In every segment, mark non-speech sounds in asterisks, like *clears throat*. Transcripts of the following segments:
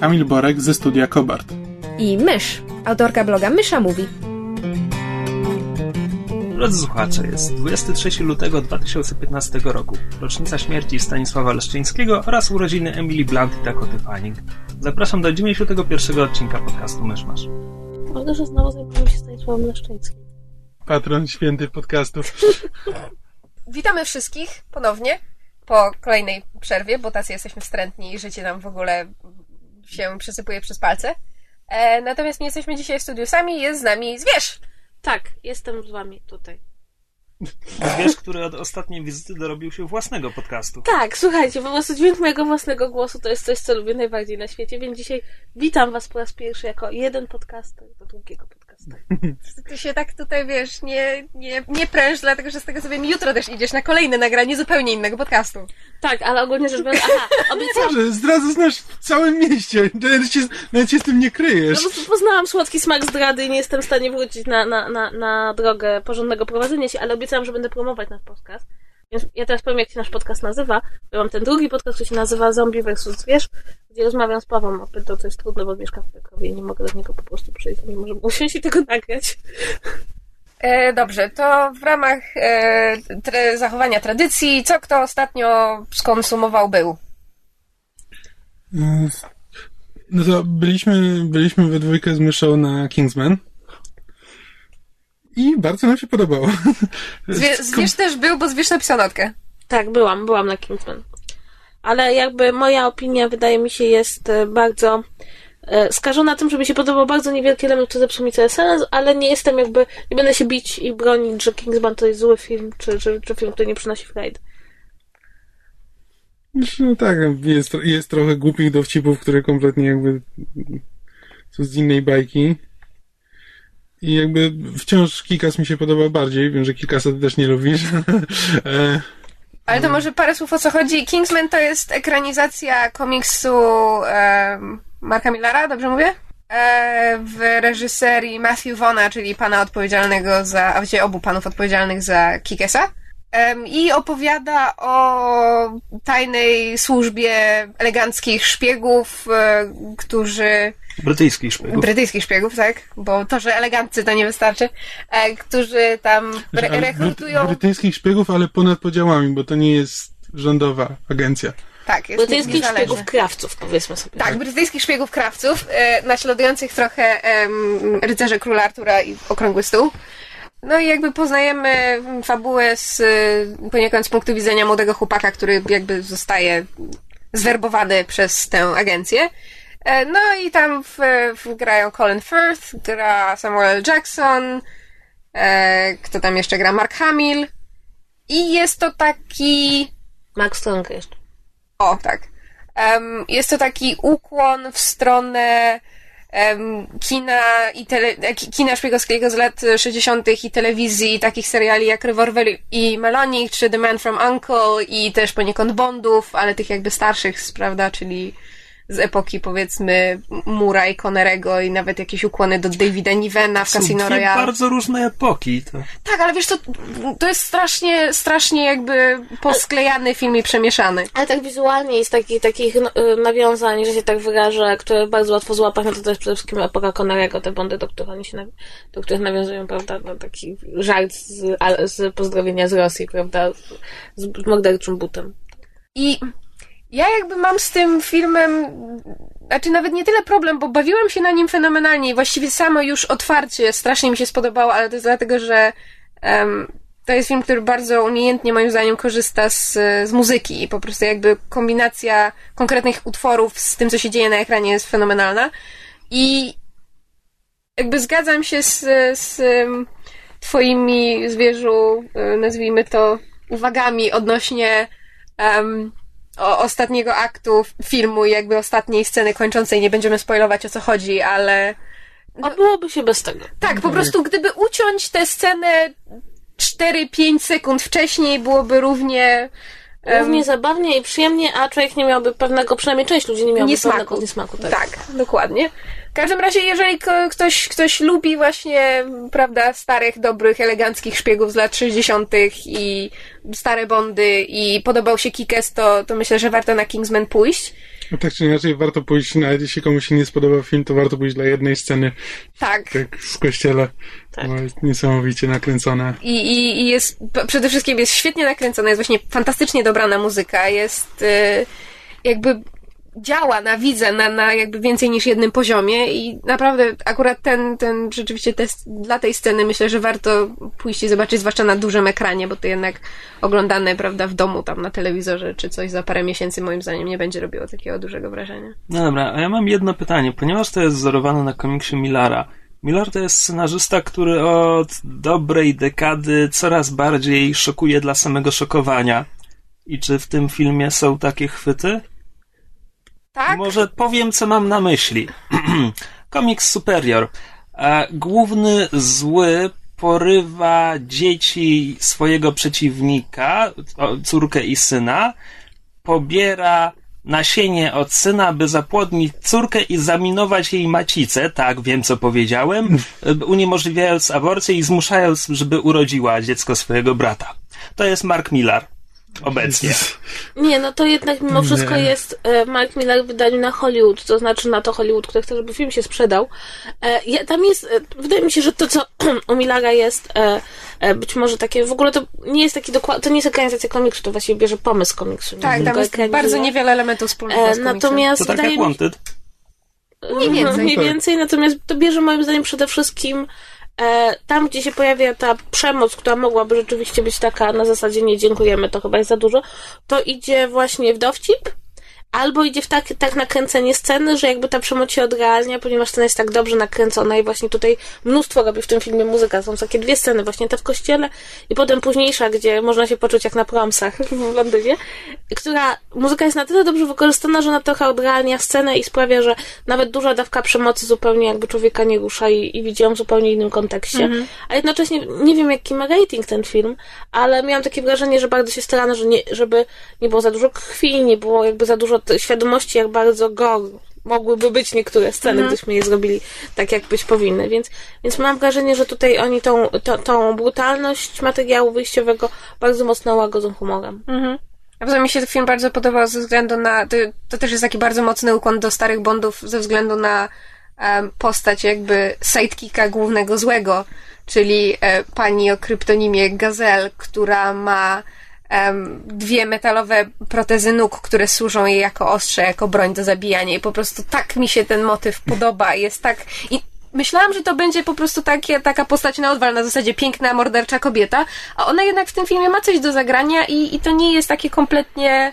Kamil Borek ze studia Kobart. i Mysz, autorka bloga Mysza Mówi. Drodzy słuchacze, jest 23 lutego 2015 roku, rocznica śmierci Stanisława Leszczyńskiego oraz urodziny Emily Blunt i Dakoty Fanning. Zapraszam do 91 odcinka podcastu Myszmasz. Mogę, że znowu zajmujemy się Stanisławem Leszczyńskim. Patron święty podcastu. *laughs* Witamy wszystkich ponownie po kolejnej przerwie, bo tacy jesteśmy wstrętni i życie nam w ogóle się przesypuje przez palce. E, natomiast nie jesteśmy dzisiaj w studiu sami, jest z nami zwierz. Tak, jestem z wami tutaj. *laughs* Zwierz, który od ostatniej wizyty dorobił się własnego podcastu. Tak, słuchajcie, po prostu dźwięk mojego własnego głosu to jest coś, co lubię najbardziej na świecie, więc dzisiaj witam was po raz pierwszy jako jeden podcaster do drugiego podcastu. Ty się tak tutaj, wiesz, nie, nie, nie pręż, dlatego że z tego co wiem, jutro też idziesz na kolejne nagranie zupełnie innego podcastu. Tak, ale ogólnie rzecz biorąc, aha, *laughs* obiecałam, Boże, zdradzę znasz w całym mieście. Nawet się, nawet się z tym nie kryjesz. no bo poznałam słodki smak zdrady i nie jestem w stanie wrócić na, na, na, na drogę porządnego prowadzenia się, ale obiecałam, że będę promować nasz podcast. Ja teraz powiem, jak się nasz podcast nazywa. Ja mam ten drugi podcast, który się nazywa Zombie vs. Zwierz, gdzie rozmawiam z Pawłem o to, co jest trudne, bo mieszka w Krakowie i nie mogę do niego po prostu przyjść, nie możemy usiąść i tego nagrać. E, dobrze, to w ramach e, tre, zachowania tradycji, co kto ostatnio skonsumował był? No to byliśmy, byliśmy we dwójkę z myszą na Kingsman. I bardzo nam się podobało. Zwie, zwierz też był, bo zwierz napisał notkę. Tak, byłam, byłam na Kingsman. Ale jakby moja opinia, wydaje mi się, jest e, bardzo e, skażona tym, że mi się podobał bardzo niewielki element, który zepsuł mi cały sens, ale nie jestem jakby, nie będę się bić i bronić, że Kingsman to jest zły film, czy, czy, czy film, który nie przynosi frajdy. No tak, jest, jest trochę głupich dowcipów, które kompletnie jakby są z innej bajki. I jakby wciąż Kikas mi się podoba bardziej. Wiem, że Kikasa ty też nie lubisz. *laughs* E, Ale to może parę słów o co chodzi. Kingsman to jest ekranizacja komiksu e, Marka Millara, dobrze mówię? E, w reżyserii Matthew Vona, czyli pana odpowiedzialnego za, a właściwie obu panów odpowiedzialnych za Kikesa. Em, I opowiada o tajnej służbie eleganckich szpiegów, e, którzy Brytyjskich szpiegów. brytyjskich szpiegów, tak? Bo to, że eleganccy to nie wystarczy, e, którzy tam re- rekrutują. bryty- brytyjskich szpiegów, ale ponad podziałami, bo to nie jest rządowa agencja. Tak, jest Brytyjskich niezależny. szpiegów krawców, powiedzmy sobie. Tak, brytyjskich szpiegów krawców, e, naśladujących trochę em, rycerze króla Artura i okrągły stół. No i jakby poznajemy fabułę z, e, poniekąd z punktu widzenia młodego chłopaka, który jakby zostaje zwerbowany przez tę agencję. E, No i tam w, w grają Colin Firth, gra Samuel L. Jackson, e, kto tam jeszcze gra? Mark Hamill. I jest to taki Max Strong jeszcze. o, tak. Em, jest to taki ukłon w stronę em, kina i tele, e, ki- kina szpiegowskiego z lat 60. i telewizji, takich seriali jak Revolver i Melonik, czy The Man from Uncle i też poniekąd Bondów, ale tych jakby starszych, prawda, czyli z epoki powiedzmy Mura i Connerego i nawet jakieś ukłony do Davida Nivena w Są Casino Royale. bardzo różne epoki. To... Tak, ale wiesz, to, to jest strasznie, strasznie jakby posklejany film i przemieszany. Ale tak wizualnie jest taki, takich no, y, nawiązań, że się tak wyrażę, które bardzo łatwo złapać, no to jest przede wszystkim epoka Connerego, te bondy, do których oni się, do których nawiązują, prawda, no, taki żart z, z pozdrowienia z Rosji, prawda, z, z morderczym butem. I ja jakby mam z tym filmem, znaczy nawet nie tyle problem, bo bawiłam się na nim fenomenalnie i właściwie samo już otwarcie strasznie mi się spodobało, ale to jest dlatego, że em, to jest film, który bardzo umiejętnie moim zdaniem korzysta z, z muzyki i po prostu jakby kombinacja konkretnych utworów z tym, co się dzieje na ekranie jest fenomenalna. I jakby zgadzam się z, z twoimi zwierzu, e, nazwijmy to, uwagami odnośnie em, o, ostatniego aktu filmu i jakby ostatniej sceny kończącej. Nie będziemy spoilować o co chodzi, ale A byłoby się bez tego. tak, po prostu gdyby uciąć tę scenę 4-5 sekund wcześniej, byłoby równie... Równie zabawnie i przyjemnie, a człowiek nie miałby pewnego, przynajmniej część ludzi nie miałby niesmaku. pewnego niesmaku. Tak. Tak, dokładnie. W każdym razie, jeżeli ktoś, ktoś lubi właśnie, prawda, starych, dobrych, eleganckich szpiegów z lat 60. i stare Bondy i podobał się Kikes, to, to myślę, że warto na Kingsman pójść. No tak czy inaczej, warto pójść, nawet jeśli komuś się nie spodoba film, to warto pójść dla jednej sceny, Tak. tak z kościele. Tak. Bo jest niesamowicie nakręcona. I, i, i jest, przede wszystkim jest świetnie nakręcona, jest właśnie fantastycznie dobrana muzyka, jest y, jakby działa na widza na, na jakby więcej niż jednym poziomie i naprawdę akurat ten, ten rzeczywiście test dla tej sceny myślę, że warto pójść i zobaczyć, zwłaszcza na dużym ekranie, bo to jednak oglądane, prawda, w domu tam na telewizorze czy coś za parę miesięcy moim zdaniem nie będzie robiło takiego dużego wrażenia. No dobra, a ja mam jedno pytanie. Ponieważ to jest wzorowane na komiksie Millara, Millar to jest scenarzysta, który od dobrej dekady coraz bardziej szokuje dla samego szokowania. I czy w tym filmie są takie chwyty? Tak? Może powiem, co mam na myśli. *clears throat* Komiks Superior. E, Główny zły porywa dzieci swojego przeciwnika, córkę i syna, pobiera nasienie od syna, by zapłodnić córkę i zaminować jej macicę, tak, wiem co powiedziałem, e, uniemożliwiając aborcję i zmuszając, żeby urodziła dziecko swojego brata. To jest Mark Millar. Obecnie. Nie, no to jednak mimo wszystko Nie. jest e, Mark Miller w wydaniu na Hollywood, to znaczy na to Hollywood, które chce, żeby film się sprzedał. E, ja, tam jest, e, wydaje mi się, że to, co *clears throat* u Millara jest być może takie, w ogóle to nie jest taki dokładny, to nie jest ekranizacja komiksu, to właściwie bierze pomysł komiksu. Tak, tam jest bardzo niewiele elementów wspólnych z komiksem. natomiast To tak wydaje jak mi Wanted. Mniej więcej. Mniej Tak. więcej, natomiast to bierze moim zdaniem przede wszystkim tam, gdzie się pojawia ta przemoc, która mogłaby rzeczywiście być taka na zasadzie nie dziękujemy, to chyba jest za dużo, to idzie właśnie w dowcip, albo idzie w tak, tak nakręcenie sceny, że jakby ta przemoc się odrealnia, ponieważ scena jest tak dobrze nakręcona i właśnie tutaj mnóstwo robi w tym filmie muzyka. Są takie dwie sceny, właśnie ta w kościele i potem późniejsza, gdzie można się poczuć jak na promsach *laughs* w Londynie, która muzyka jest na tyle dobrze wykorzystana, że ona trochę odrealnia scenę i sprawia, że nawet duża dawka przemocy zupełnie jakby człowieka nie rusza i, i widzi ją w zupełnie innym kontekście. A jednocześnie nie wiem, jaki ma rating ten film, ale miałam takie wrażenie, że bardzo się starano, że nie, żeby nie było za dużo krwi, nie było jakby za dużo świadomości, jak bardzo gore mogłyby być niektóre sceny, gdybyśmy je zrobili tak, jak być powinny. Więc, więc mam wrażenie, że tutaj oni tą, tą, tą brutalność materiału wyjściowego bardzo mocno łagodzą humorem. Mhm. A poza mi się ten film bardzo podobał ze względu na. To, to też jest taki bardzo mocny ukłon do starych Bondów ze względu na em, postać jakby sidekicka głównego złego, czyli e, pani o kryptonimie Gazelle, która ma dwie metalowe protezy nóg, które służą jej jako ostrze, jako broń do zabijania. I po prostu tak mi się ten motyw podoba. Jest tak. I myślałam, że to będzie po prostu takie, taka postać na odwal, na zasadzie piękna, mordercza kobieta, a ona jednak w tym filmie ma coś do zagrania i, i to nie jest takie kompletnie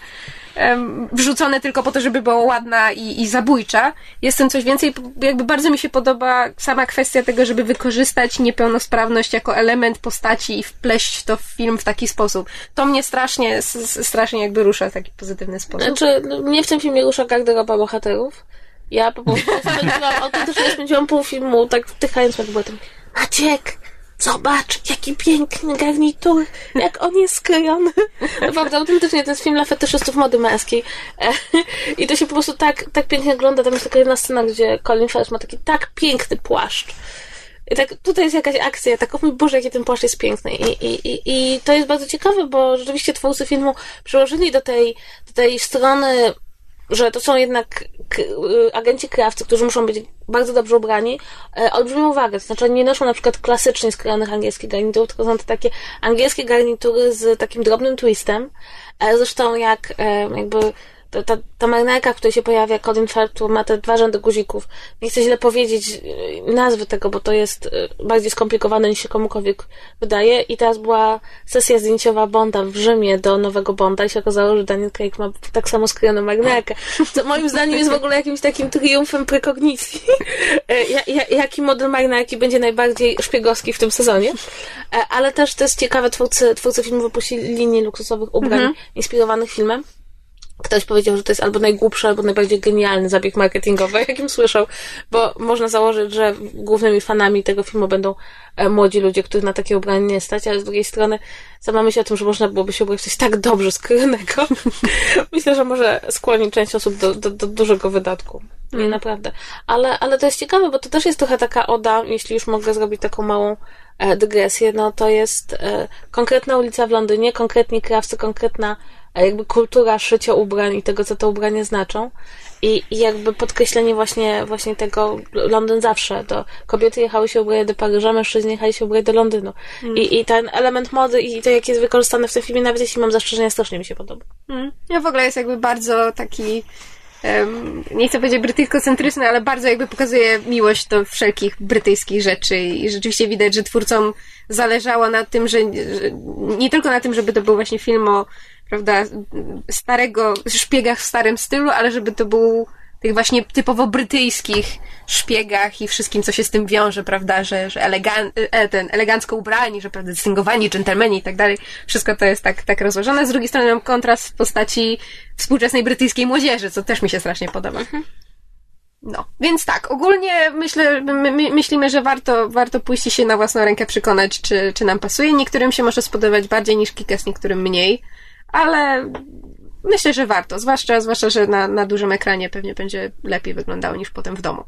wrzucone tylko po to, żeby była ładna i, i zabójcza. Jest tym coś więcej. Jakby bardzo mi się podoba sama kwestia tego, żeby wykorzystać niepełnosprawność jako element postaci i wpleść to w film w taki sposób. To mnie strasznie, strasznie jakby rusza w taki pozytywny sposób. Znaczy, no, mnie w tym filmie rusza garderoba bohaterów. Ja po prostu *laughs* spędziłam, autentycznie spędziłam pół filmu tak wtychając jak byłem. Maciek, zobacz, jaki piękny garnitur, jak on jest skrojony. *laughs* Naprawdę, autentycznie to jest film dla fetyszystów mody męskiej. E, I to się po prostu tak, tak pięknie ogląda. Tam jest taka jedna scena, gdzie Colin Firth ma taki tak piękny płaszcz. I tak, tutaj jest jakaś akcja, tak, o mój Boże, jaki ten płaszcz jest piękny. I, i, i, I to jest bardzo ciekawe, bo rzeczywiście twórcy filmu przyłożyli do tej, do tej strony, że to są jednak y, agenci krawcy, którzy muszą być bardzo dobrze ubrani, e, olbrzymią uwagę. To znaczy, oni nie noszą na przykład klasycznie skrojonych angielskich garniturów, tylko są to takie angielskie garnitury z takim drobnym twistem. E, Zresztą jak e, jakby ta, ta, ta marynarka, w której się pojawia Firth, który ma te dwa rzędy guzików. Nie chcę źle powiedzieć y, nazwy tego, bo to jest y, bardziej skomplikowane niż się komukolwiek wydaje. I teraz była sesja zdjęciowa Bonda w Rzymie do nowego Bonda i się okazało, że Daniel Craig ma tak samo skrojoną marynarkę. Co moim zdaniem jest w ogóle jakimś takim triumfem prekognicji. E, ja, ja, jaki model marynarki będzie najbardziej szpiegowski w tym sezonie. E, Ale też to jest ciekawe, twórcy, twórcy filmu wypuścili linię luksusowych ubrań inspirowanych filmem. Ktoś powiedział, że to jest albo najgłupszy, albo najbardziej genialny zabieg marketingowy, jakim słyszał, bo można założyć, że głównymi fanami tego filmu będą e, młodzi ludzie, których na takie ubranie nie stać, ale z drugiej strony sama myśl o tym, że można byłoby się ubrać coś tak dobrze skryjonego, *laughs* myślę, że może skłonić część osób do, do, do dużego wydatku. Nie, naprawdę. Ale, ale to jest ciekawe, bo to też jest trochę taka oda, jeśli już mogę zrobić taką małą dygresję, no to jest e, konkretna ulica w Londynie, konkretni krawcy, konkretna e, jakby kultura szycia ubrań i tego, co te ubrania znaczą. I, I jakby podkreślenie właśnie, właśnie tego Londyn zawsze. To kobiety jechały się ubrać do Paryża, mężczyźni jechali się ubrać do Londynu. I, I ten element mody i to, jak jest wykorzystane w tym filmie, nawet jeśli mam zastrzeżenia, strasznie mi się podoba. Mm. Ja w ogóle jest jakby bardzo taki nie chcę powiedzieć brytyjskocentryczny, ale bardzo jakby pokazuje miłość do wszelkich brytyjskich rzeczy i rzeczywiście widać, że twórcom zależało na tym, że, że nie tylko na tym, żeby to był właśnie film o prawda, starego szpiegach w starym stylu, ale żeby to był tych właśnie typowo brytyjskich szpiegach i wszystkim, co się z tym wiąże, prawda, że, że elegan, e, ten, elegancko ubrani, że prawda, dystyngowani dżentelmeni i tak dalej. Wszystko to jest tak, tak rozłożone. Z drugiej strony mam kontrast w postaci współczesnej brytyjskiej młodzieży, co też mi się strasznie podoba. No, więc tak, ogólnie myślę, my, my, myślimy, że warto, warto pójść się na własną rękę przekonać, czy, czy nam pasuje. Niektórym się może spodobać bardziej niż Kikas, niektórym mniej, ale myślę, że warto. Zwłaszcza, zwłaszcza że na, na dużym ekranie pewnie będzie lepiej wyglądało niż potem w domu.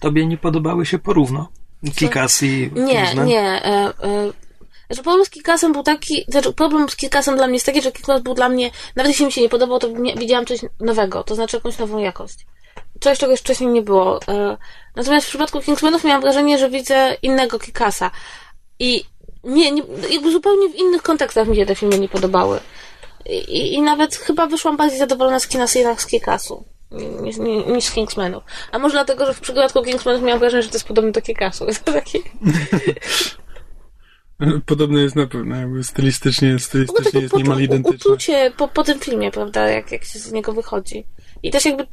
Tobie nie podobały się porówno? Kikas i Nie, Kingsman? nie. E, e, że problem z Kikasem był taki, znaczy problem z Kikasem dla mnie jest taki, że Kikas był dla mnie, nawet jeśli mi się nie podobał, to nie, widziałam coś nowego, to znaczy jakąś nową jakość. Coś, czego jeszcze wcześniej nie było. E, natomiast w przypadku Kingsmanów miałam wrażenie, że widzę innego Kikasa. I nie, nie, jakby zupełnie w innych kontekstach mi się te filmy nie podobały. I, i nawet chyba wyszłam bardziej zadowolona z kina z Kikasu niż, niż, z Kingsmanów. A może dlatego, że w przypadku Kingsmanów miałam wrażenie, że to jest podobne do *laughs* to taki... *laughs* Podobne jest na pewno, jakby stylistycznie, stylistycznie jest niemal identyczne. uczucie po, po tym filmie, prawda, jak, jak się z niego wychodzi. I też jakby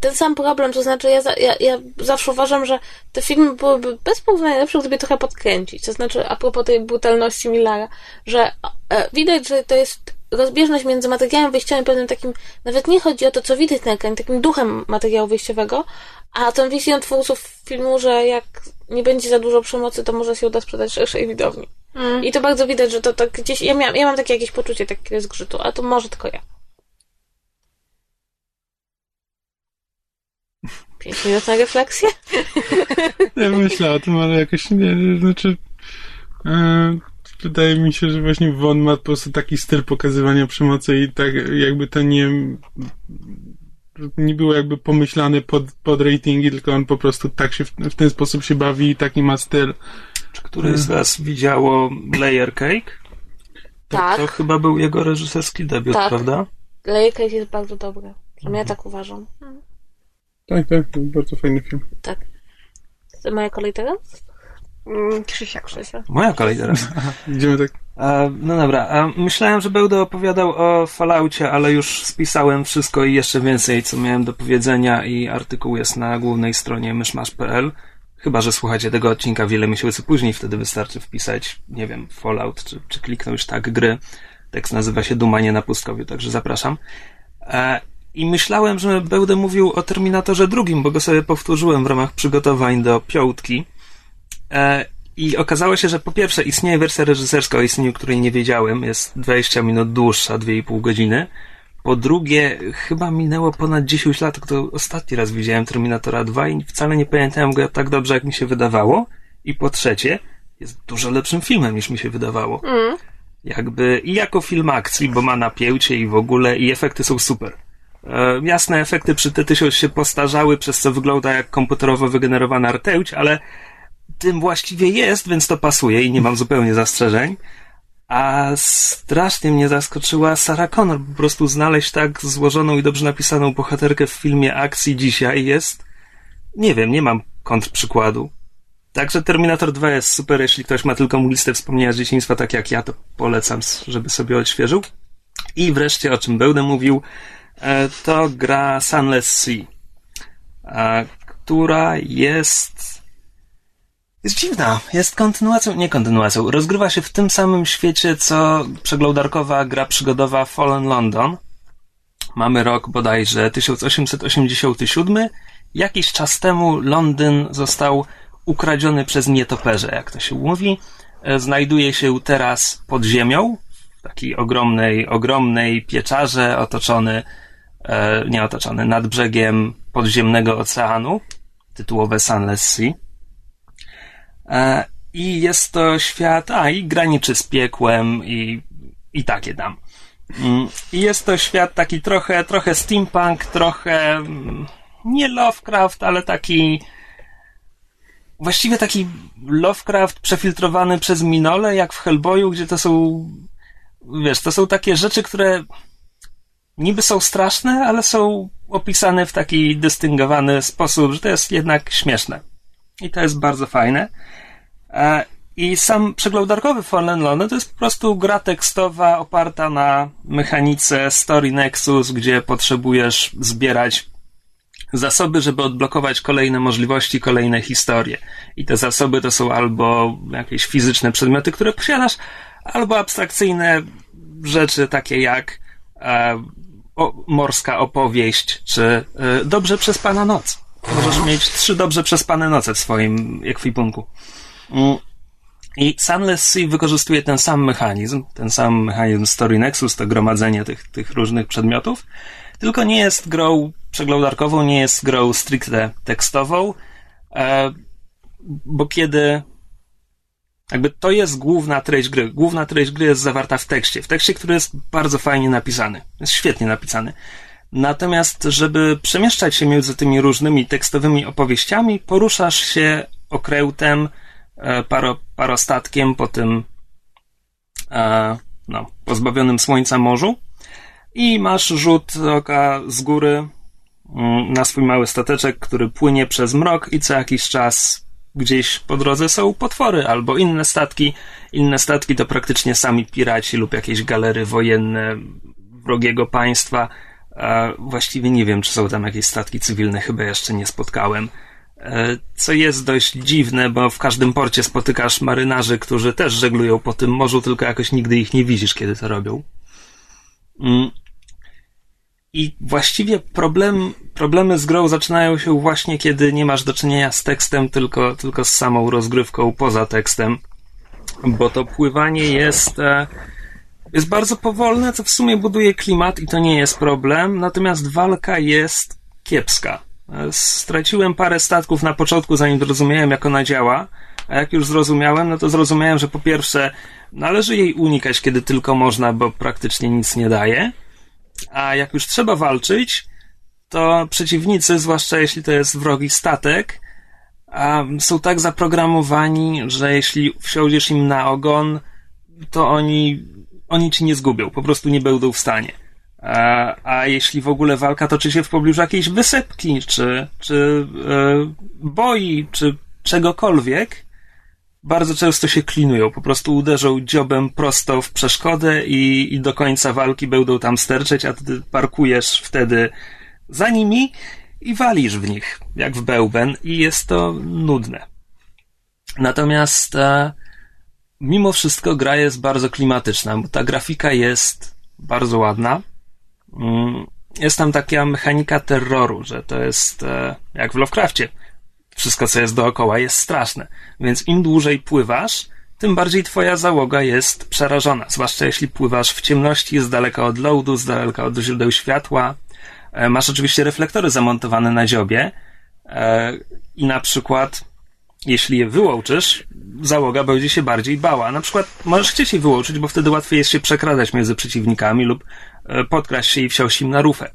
ten sam problem, to znaczy ja, ja, ja zawsze uważam, że te filmy byłyby bez porównania najlepsze, gdyby trochę podkręcić. To znaczy, a propos tej brutalności Millara, że e, widać, że to jest rozbieżność między materiałem wyjściowym, pewnym takim, nawet nie chodzi o to, co widać na ekranie, takim duchem materiału wyjściowego, a tą wizją twórców filmu, że jak nie będzie za dużo przemocy, to może się uda sprzedać szerszej widowni. I to bardzo widać, że to tak gdzieś, ja, miałam, ja mam takie jakieś poczucie takiego zgrzytu, a to może tylko ja. Pięć minut na refleksję? *laughs* Ja myślę o tym, ale jakoś nie, znaczy e, wydaje mi się, że właśnie Won ma po prostu taki styl pokazywania przemocy i tak jakby to nie nie było jakby pomyślane pod, pod ratingi, tylko on po prostu tak się w, w ten sposób się bawi i taki ma styl. Czy któryś z was widziało Layer Cake? To, Tak. to chyba był jego reżyserski debiut, Tak. prawda? Lejka jest bardzo dobre. Przynajmniej ja tak uważam. Tak, tak, bardzo fajny film. Tak. To moja kolej teraz? Mm, Krzysiak. Krzysia? Moja kolej teraz. *laughs* Idziemy tak. A, no dobra, a myślałem, że będę opowiadał o Falloutie, ale już spisałem wszystko i jeszcze więcej, co miałem do powiedzenia i artykuł jest na głównej stronie myszmasz.pl. Chyba, że słuchacie tego odcinka wiele miesięcy później, wtedy wystarczy wpisać, nie wiem, Fallout, czy, czy kliknąć tak gry. Tekst nazywa się Dumanie na pustkowiu, także zapraszam. E, I myślałem, że będę mówił o Terminatorze drugim, bo go sobie powtórzyłem w ramach przygotowań do piątki. E, I okazało się, że po pierwsze istnieje wersja reżyserska, o istnieniu której nie wiedziałem, jest 20 minut dłuższa, 2,5 godziny. Po drugie, chyba minęło ponad 10 lat, gdy ostatni raz widziałem Terminatora 2 i wcale nie pamiętałem go tak dobrze, jak mi się wydawało. I po trzecie, jest dużo lepszym filmem, niż mi się wydawało. Jakby i jako film akcji, bo ma napięcie i w ogóle, i efekty są super. E, jasne, efekty przy T-1000 się postarzały, przez co wygląda jak komputerowo wygenerowana rtęć, ale tym właściwie jest, więc to pasuje i nie mam zupełnie zastrzeżeń. A strasznie mnie zaskoczyła Sarah Connor. Po prostu znaleźć tak złożoną i dobrze napisaną bohaterkę w filmie akcji dzisiaj jest... Nie wiem, nie mam kontrprzykładu. Także Terminator 2 jest super, jeśli ktoś ma tylko listę wspomnienia z dzieciństwa, tak jak ja, to polecam, żeby sobie odświeżył. I wreszcie, o czym będę mówił, e, to gra Sunless Sea, która jest jest dziwna. Jest kontynuacją, nie kontynuacją. Rozgrywa się w tym samym świecie, co przeglądarkowa gra przygodowa Fallen London. Mamy rok bodajże 1887. Jakiś czas temu Londyn został ukradziony przez nietoperze, jak to się mówi. E, Znajduje się teraz pod ziemią, w takiej ogromnej, ogromnej pieczarze, otoczony, e, nie otoczony, nad brzegiem podziemnego oceanu, tytułowe Sunless Sea. E, I jest to świat, a i graniczy z piekłem i, i takie tam. Mm, I jest to świat taki trochę, trochę steampunk, trochę mm, nie Lovecraft, ale taki właściwie taki Lovecraft przefiltrowany przez Minole, jak w Hellboyu, gdzie to są wiesz, to są takie rzeczy, które niby są straszne, ale są opisane w taki dystyngowany sposób, że to jest jednak śmieszne. I to jest bardzo fajne. E, I sam przeglądarkowy Fallen London to jest po prostu gra tekstowa oparta na mechanice Story Nexus, gdzie potrzebujesz zbierać zasoby, żeby odblokować kolejne możliwości, kolejne historie. I te zasoby to są albo jakieś fizyczne przedmioty, które posiadasz, albo abstrakcyjne rzeczy takie jak e, o, morska opowieść, czy e, dobrze przespana noc. Możesz mieć trzy dobrze przespane noce w swoim ekwipunku. Mm. I Sunless Sea wykorzystuje ten sam mechanizm, ten sam mechanizm Story Nexus, to gromadzenie tych, tych różnych przedmiotów, tylko nie jest grą przeglądarkową, nie jest grą stricte tekstową, e, bo kiedy jakby to jest główna treść gry. Główna treść gry jest zawarta w tekście. W tekście, który jest bardzo fajnie napisany. Jest świetnie napisany. Natomiast, żeby przemieszczać się między tymi różnymi tekstowymi opowieściami, poruszasz się okrętem, e, paro, parostatkiem po tym e, no, pozbawionym słońca morzu i masz rzut oka z góry mm, na swój mały stateczek, który płynie przez mrok i co jakiś czas gdzieś po drodze są potwory albo inne statki. Inne statki to praktycznie sami piraci lub jakieś galery wojenne wrogiego państwa. Właściwie nie wiem, czy są tam jakieś statki cywilne, chyba jeszcze nie spotkałem. E, Co jest dość dziwne, bo w każdym porcie spotykasz marynarzy, którzy też żeglują po tym morzu, tylko jakoś nigdy ich nie widzisz, kiedy to robią. Mm. I właściwie problem, problemy z grą zaczynają się właśnie, kiedy nie masz do czynienia z tekstem, tylko, tylko z samą rozgrywką poza tekstem. Bo to pływanie jest, e, jest bardzo powolne, co w sumie buduje klimat i to nie jest problem. Natomiast walka jest kiepska. E, Straciłem parę statków na początku, zanim zrozumiałem, jak ona działa. A jak już zrozumiałem, no to zrozumiałem, że po pierwsze należy jej unikać, kiedy tylko można, bo praktycznie nic nie daje. A jak już trzeba walczyć, to przeciwnicy, zwłaszcza jeśli to jest wrogi statek, są tak zaprogramowani, że jeśli wsiądziesz im na ogon, to oni, oni ci nie zgubią, po prostu nie będą w stanie. A, a jeśli w ogóle walka toczy się w pobliżu jakiejś wysepki, czy, czy e, boi, czy czegokolwiek, bardzo często się klinują, po prostu uderzą dziobem prosto w przeszkodę i, i do końca walki będą tam sterczeć, a ty parkujesz wtedy za nimi i walisz w nich, jak w bełben i jest to nudne. Natomiast e, mimo wszystko gra jest bardzo klimatyczna, bo ta grafika jest bardzo ładna. Mm, Jest tam taka mechanika terroru, że to jest e, jak w Lovecraftie wszystko, co jest dookoła, jest straszne. Więc im dłużej pływasz, tym bardziej twoja załoga jest przerażona. Zwłaszcza jeśli pływasz w ciemności, z daleka od loadu, z daleka od źródeł światła. E, Masz oczywiście reflektory zamontowane na dziobie e, i na przykład jeśli je wyłączysz, załoga będzie się bardziej bała. Na przykład możesz chcieć je wyłączyć, bo wtedy łatwiej jest się przekradać między przeciwnikami lub e, podkraść się i wsiąść im na rufę.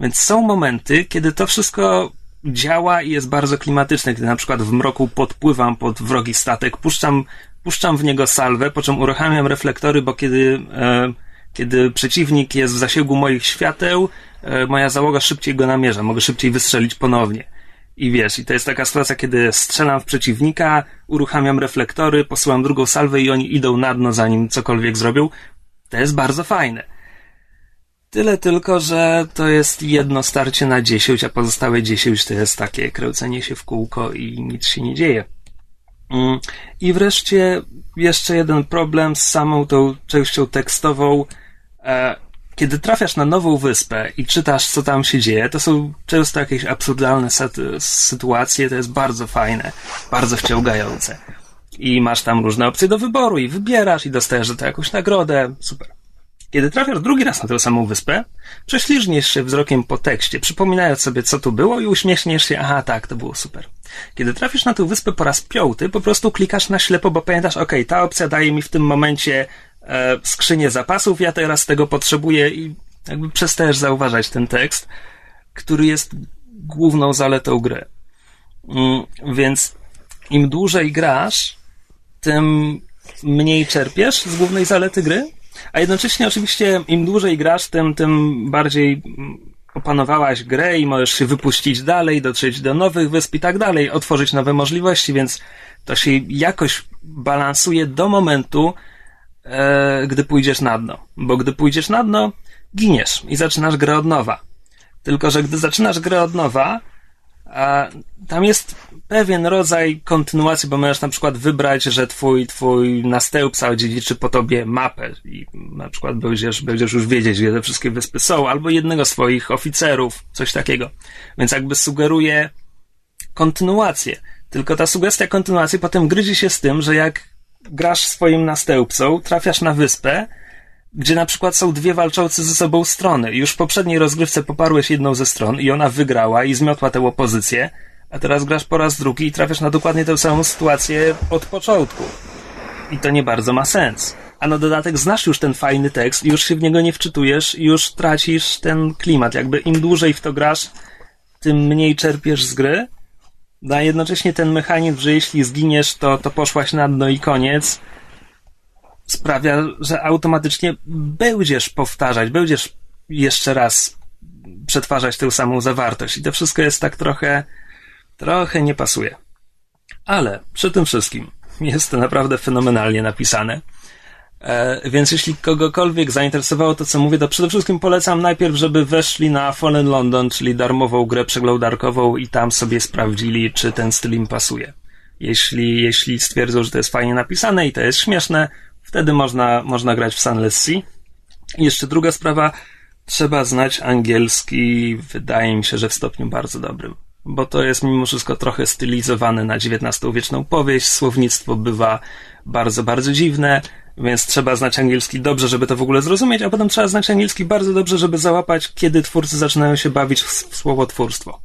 Więc są momenty, kiedy to wszystko działa i jest bardzo klimatyczne, kiedy na przykład w mroku podpływam pod wrogi statek, puszczam, puszczam w niego salwę, po czym uruchamiam reflektory, bo kiedy, e, kiedy przeciwnik jest w zasięgu moich świateł, e, moja załoga szybciej go namierza, mogę szybciej wystrzelić ponownie. I wiesz, i to jest taka sytuacja, kiedy strzelam w przeciwnika, uruchamiam reflektory, posyłam drugą salwę i oni idą na dno, zanim cokolwiek zrobią. To jest bardzo fajne. Tyle tylko, że to jest jedno starcie na 10, a pozostałe 10 to jest takie kręcenie się w kółko i nic się nie dzieje. Mm, I wreszcie jeszcze jeden problem z samą tą częścią tekstową. Kiedy trafiasz na nową wyspę i czytasz, co tam się dzieje, to są często jakieś absurdalne sytuacje, to jest bardzo fajne, bardzo wciągające. I masz tam różne opcje do wyboru i wybierasz i dostajesz za to jakąś nagrodę. Super. Kiedy trafiasz drugi raz na tę samą wyspę, prześliżniesz się wzrokiem po tekście, przypominając sobie, co tu było i uśmiechniesz się, aha, tak, to było super. Kiedy trafisz na tę wyspę po raz piąty, po prostu klikasz na ślepo, bo pamiętasz, ok, ta opcja daje mi w tym momencie skrzynię zapasów, ja teraz tego potrzebuję i jakby przestajesz zauważać ten tekst, który jest główną zaletą gry. Mm, więc im dłużej grasz, tym mniej czerpiesz z głównej zalety gry, a jednocześnie oczywiście im dłużej grasz, tym, tym bardziej opanowałaś grę i możesz się wypuścić dalej, dotrzeć do nowych wysp i tak dalej, otworzyć nowe możliwości, więc to się jakoś balansuje do momentu, e, gdy pójdziesz na dno. Bo gdy pójdziesz na dno, giniesz i zaczynasz grę od nowa. Tylko, że gdy zaczynasz grę od nowa, a tam jest pewien rodzaj kontynuacji, bo możesz na przykład wybrać, że twój, twój następca odziedziczy po tobie mapę i na przykład będziesz, będziesz już wiedzieć, gdzie te wszystkie wyspy są, albo jednego swoich oficerów, coś takiego. Więc jakby sugeruje kontynuację. Tylko ta sugestia kontynuacji potem gryzi się z tym, że jak grasz swoim następcą, trafiasz na wyspę, gdzie na przykład są dwie walczące ze sobą strony. Już w poprzedniej rozgrywce poparłeś jedną ze stron i ona wygrała i zmiotła tę opozycję, a teraz grasz po raz drugi i trafiasz na dokładnie tę samą sytuację od początku. I to nie bardzo ma sens. A na dodatek znasz już ten fajny tekst, już się w niego nie wczytujesz, już tracisz ten klimat. Jakby im dłużej w to grasz, tym mniej czerpiesz z gry. No a jednocześnie ten mechanizm, że jeśli zginiesz, to, to poszłaś na dno i koniec, sprawia, że automatycznie będziesz powtarzać, będziesz jeszcze raz przetwarzać tę samą zawartość. I to wszystko jest tak trochę, trochę nie pasuje. Ale przy tym wszystkim jest to naprawdę fenomenalnie napisane. E, więc jeśli kogokolwiek zainteresowało to, co mówię, to przede wszystkim polecam najpierw, żeby weszli na Fallen London, czyli darmową grę przeglądarkową i tam sobie sprawdzili, czy ten styl im pasuje. Jeśli, jeśli stwierdzą, że to jest fajnie napisane i to jest śmieszne, wtedy można, można grać w Sunless Sea. I jeszcze druga sprawa, trzeba znać angielski, wydaje mi się, że w stopniu bardzo dobrym. Bo to jest mimo wszystko trochę stylizowane na XIX-wieczną powieść, słownictwo bywa bardzo, bardzo dziwne, więc trzeba znać angielski dobrze, żeby to w ogóle zrozumieć, a potem trzeba znać angielski bardzo dobrze, żeby załapać, kiedy twórcy zaczynają się bawić w słowotwórstwo.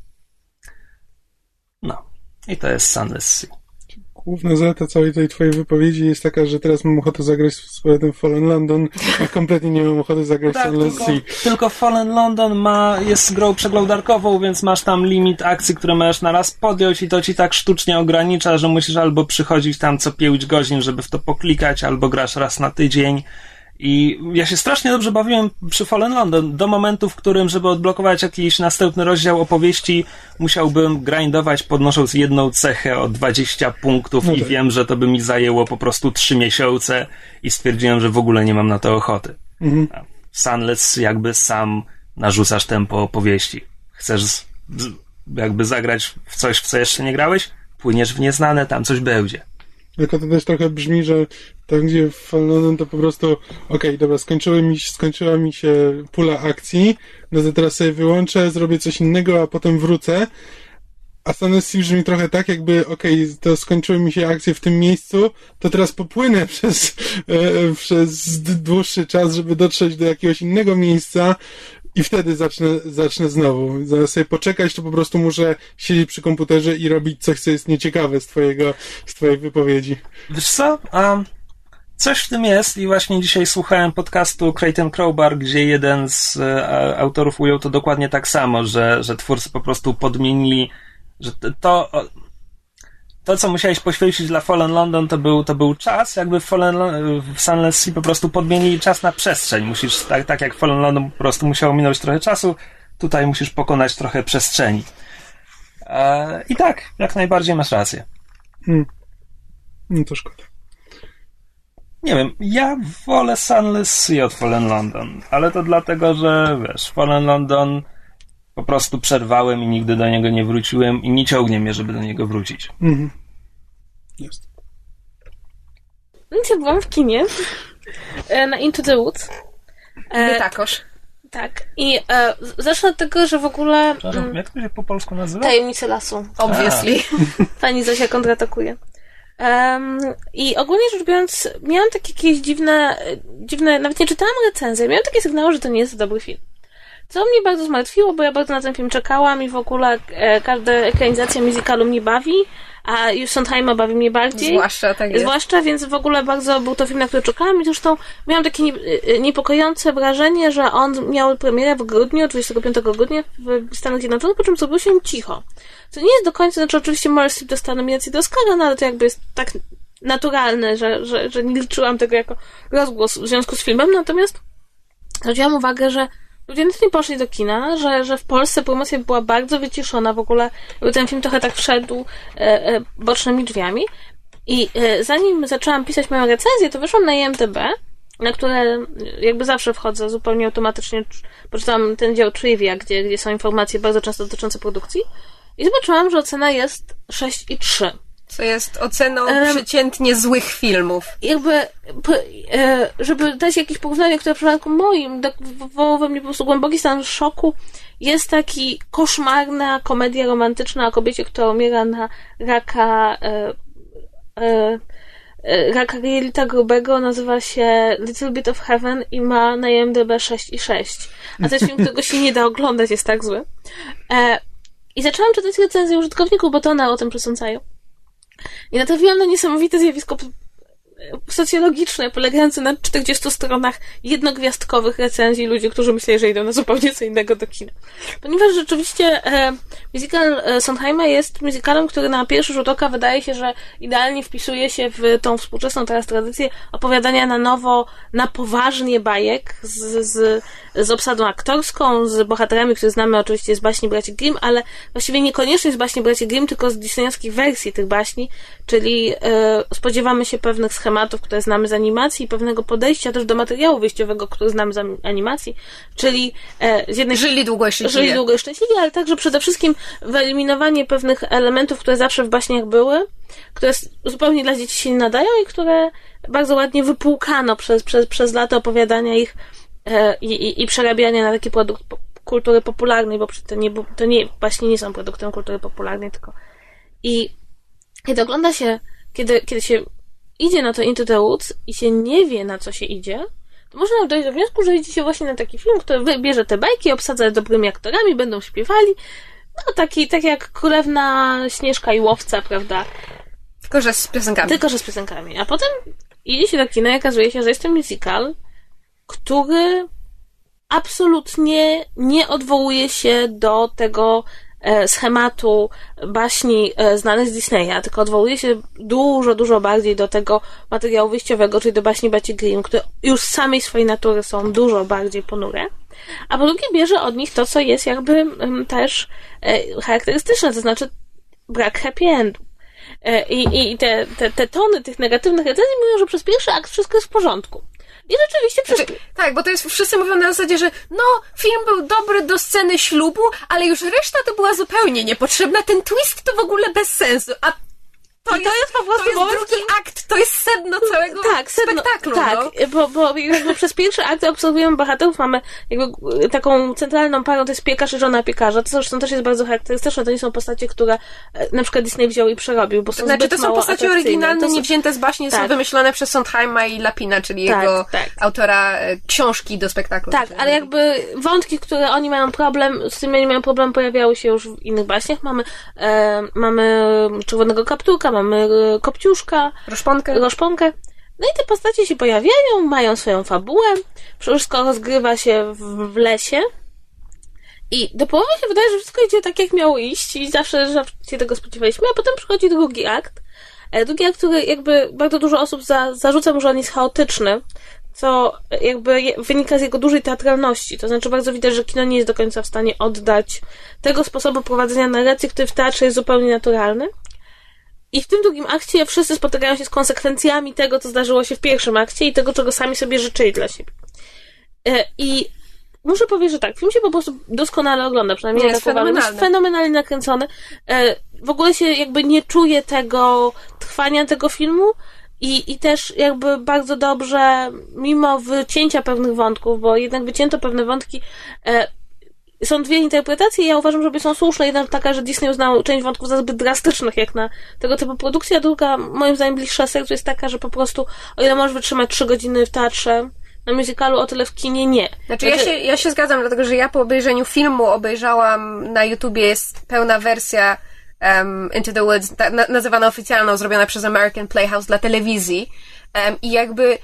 No. I to jest Sunless Sea główna zaleta całej tej twojej wypowiedzi jest taka, że teraz mam ochotę zagrać z powrotem Fallen London, a kompletnie nie mam ochoty zagrać tak, w Sunless Sea. Tylko Fallen London ma, jest grą przeglądarkową, więc masz tam limit akcji, które możesz na raz podjąć i to ci tak sztucznie ogranicza, że musisz albo przychodzić tam co 5 godzin, żeby w to poklikać, albo grasz raz na tydzień. I ja się strasznie dobrze bawiłem przy Fallen London, do momentu, w którym, żeby odblokować jakiś następny rozdział opowieści, musiałbym grindować podnosząc jedną cechę o 20 punktów no i tak. wiem, że to by mi zajęło po prostu 3 miesiące i stwierdziłem, że w ogóle nie mam na to ochoty. Mhm. Sunless jakby sam narzucasz tempo opowieści. Chcesz jakby zagrać w coś, w co jeszcze nie grałeś? Płyniesz w nieznane, tam coś będzie. Tylko to też trochę brzmi, że tam gdzie w Fallonem to po prostu okej, okay, dobra, skończyły mi, skończyła mi się pula akcji, no to teraz sobie wyłączę, zrobię coś innego, a potem wrócę. A Sunless brzmi trochę tak, jakby okej, okay, to skończyły mi się akcje w tym miejscu, to teraz popłynę *laughs* przez, e, przez dłuższy czas, żeby dotrzeć do jakiegoś innego miejsca, i wtedy zacznę, zacznę znowu. Zamiast sobie poczekać, to po prostu muszę siedzieć przy komputerze i robić coś, co jest nieciekawe z twojego, z twojej wypowiedzi. Wiesz co? Um, coś w tym jest i właśnie dzisiaj słuchałem podcastu Creighton Crowbar, gdzie jeden z e, autorów ujął to dokładnie tak samo, że, że twórcy po prostu podmienili, że to, to, co musiałeś poświęcić dla Fallen London, to był, to był czas, jakby w, Fallen, w Sunless Sea po prostu podmienili czas na przestrzeń. Musisz, tak, tak jak Fallen London po prostu musiało minąć trochę czasu, tutaj musisz pokonać trochę przestrzeni. E, I tak, jak najbardziej masz rację. Hmm. No to szkoda. Nie wiem, ja wolę Sunless Sea od Fallen London, ale to dlatego, że wiesz, Fallen London po prostu przerwałem i nigdy do niego nie wróciłem i nie ciągnie mnie, żeby do niego wrócić. Mhm. Jest. Więc ja byłam w kinie e, na Into the Woods. E, takoż. Tak. I e, zacznę od tego, że w ogóle Przepraszam, mm, jak to się po polsku nazywa? tajemnice lasu. Obviously. *laughs* Pani Zosia kontratakuje. Um, I ogólnie rzecz biorąc, miałam takie jakieś dziwne, dziwne, nawet nie czytałam recenzji, miałam takie sygnały, że to nie jest dobry film. Co mnie bardzo zmartwiło, bo ja bardzo na ten film czekałam i w ogóle e, każda ekranizacja musicalu mnie bawi, a już Sondheima bawi mnie bardziej. Zwłaszcza tak jest. Zwłaszcza, więc w ogóle bardzo był to film, na który czekałam i zresztą miałam takie y, niepokojące wrażenie, że on miał premierę w grudniu, 25 grudnia w Stanach Zjednoczonych, po czym zrobiło się cicho. Co nie jest do końca, znaczy oczywiście Meryl Streep dostała nominację do Oscara, no ale to jakby jest tak naturalne, że, że, że nie liczyłam tego jako rozgłos w związku z filmem, natomiast zwróciłam uwagę, że ludzie nawet nie poszli do kina, że, że w Polsce promocja była bardzo wyciszona, w ogóle ten film trochę tak wszedł e, e, bocznymi drzwiami. I e, zanim zaczęłam pisać moją recenzję, to wyszłam na IMDb, na które jakby zawsze wchodzę zupełnie automatycznie, poczytałam ten dział trivia, gdzie, gdzie są informacje bardzo często dotyczące produkcji i zobaczyłam, że ocena jest 6,3. Co jest oceną Em, przeciętnie złych filmów. jakby, e, żeby dać jakieś porównanie, które w przypadku moim tak wywołał we mnie po prostu głęboki stan szoku, jest taki koszmarna komedia romantyczna o kobiecie, która umiera na raka e, e, e, raka jelita grubego, nazywa się Little Bit of Heaven i ma na IMDb 6,6. A to jest film, którego się nie da oglądać, jest tak zły. E, I zaczęłam czytać recenzje użytkowników, bo to one o tym przesądzają. I natrafiłam na niesamowite zjawisko socjologiczne, polegające na 40 stronach jednogwiazdkowych recenzji ludzi, którzy myśleli, że idą na zupełnie co innego do kina. Ponieważ rzeczywiście e, musical e, Sondheima jest musicalem, który na pierwszy rzut oka wydaje się, że idealnie wpisuje się w tą współczesną teraz tradycję opowiadania na nowo, na poważnie bajek z, z, z obsadą aktorską, z bohaterami, których znamy oczywiście z baśni Braci Grimm, ale właściwie niekoniecznie z baśni Braci Grimm, tylko z disneyowskich wersji tych baśni, czyli e, spodziewamy się pewnych schematów, które znamy z animacji, pewnego podejścia też do materiału wyjściowego, który znamy z animacji, czyli e, z jednej Żyli długo i szczęśliwie. żyli długo i szczęśliwie, ale także przede wszystkim wyeliminowanie pewnych elementów, które zawsze w baśniach były, które zupełnie dla dzieci się nie nadają i które bardzo ładnie wypłukano przez, przez, przez lata opowiadania ich i, i, i przerabiania na taki produkt kultury popularnej, bo przecież to nie, to nie, właśnie nie są produktem kultury popularnej, tylko i kiedy ogląda się, kiedy, kiedy się idzie na to Into the Woods i się nie wie, na co się idzie, to można dojść do wniosku, że idzie się właśnie na taki film, który wybierze te bajki, obsadza dobrymi aktorami, będą śpiewali. No taki, tak jak Królewna Śnieżka i Łowca, prawda? Tylko, że z piosenkami. Tylko, że z piosenkami. A potem idzie się do kina i okazuje się, że jest to musical, który absolutnie nie odwołuje się do tego e, schematu baśni e, znanych z Disneya, tylko odwołuje się dużo, dużo bardziej do tego materiału wyjściowego, czyli do baśni Baci Grimm, które już z samej swojej natury są dużo bardziej ponure. A po drugie bierze od nich to, co jest jakby em, też e, charakterystyczne, to znaczy brak happy endu. I, i te, te, te tony tych negatywnych recenzji mówią, że przez pierwszy akt wszystko jest w porządku. I rzeczywiście. Znaczy, tak, bo to jest wszyscy mówią na zasadzie, że no, film był dobry do sceny ślubu, ale już reszta to była zupełnie niepotrzebna. Ten twist to w ogóle bez sensu. A to, I to jest po prostu to jest drugi akt, to jest sedno całego tak, sedno, spektaklu. tak, no. bo, bo jakby przez pierwszy akt obserwujemy bohaterów, mamy jakby taką centralną parą, to jest piekarz i żona piekarza, to zresztą też jest bardzo charakterystyczne, to nie są postacie, które e, na przykład Disney wziął i przerobił, bo są Znaczy, to są postacie oryginalne, są- nie wzięte z baśni, są Tak. wymyślone przez Sondheima i Lapina, czyli Tak, jego tak. autora e, książki do spektaklu. Tak, ale jakby wątki, które oni mają problem, z tymi oni mają problem, pojawiały się już w innych baśniach. Mamy, e, mamy Czerwonego Kapturka, mamy Kopciuszka, Roszponkę. Roszponkę. No i te postacie się pojawiają, mają swoją fabułę, wszystko rozgrywa się w, w lesie. I do połowy się wydaje, że wszystko idzie tak, jak miało iść i zawsze, zawsze się tego spodziewaliśmy, a potem przychodzi drugi akt. E, Drugi akt, który jakby bardzo dużo osób za, zarzuca mu, że on jest chaotyczny, co jakby wynika z jego dużej teatralności. To znaczy bardzo widać, że kino nie jest do końca w stanie oddać tego sposobu prowadzenia narracji, który w teatrze jest zupełnie naturalny. I w tym drugim akcie wszyscy spotykają się z konsekwencjami tego, co zdarzyło się w pierwszym akcie i tego, czego sami sobie życzyli dla siebie. E, I muszę powiedzieć, że tak, film się po prostu doskonale ogląda, przynajmniej Nie, ja jest tak uważam. Jest fenomenalnie nakręcony. E, W ogóle się jakby nie czuje tego trwania tego filmu i, i też jakby bardzo dobrze, mimo wycięcia pewnych wątków, bo jednak wycięto pewne wątki, e, są dwie interpretacje ja uważam, że są słuszne. Jedna taka, że Disney uznał część wątków za zbyt drastycznych, jak na tego typu produkcję, a druga, moim zdaniem, bliższa sercu jest taka, że po prostu, o ile możesz wytrzymać trzy godziny w teatrze, na musicalu, o tyle w kinie nie. Znaczy, ja, się, ja się zgadzam, dlatego że ja po obejrzeniu filmu obejrzałam na YouTubie jest pełna wersja um, Into the Woods, ta, na, nazywana oficjalną, zrobiona przez American Playhouse dla telewizji. Um, I jakby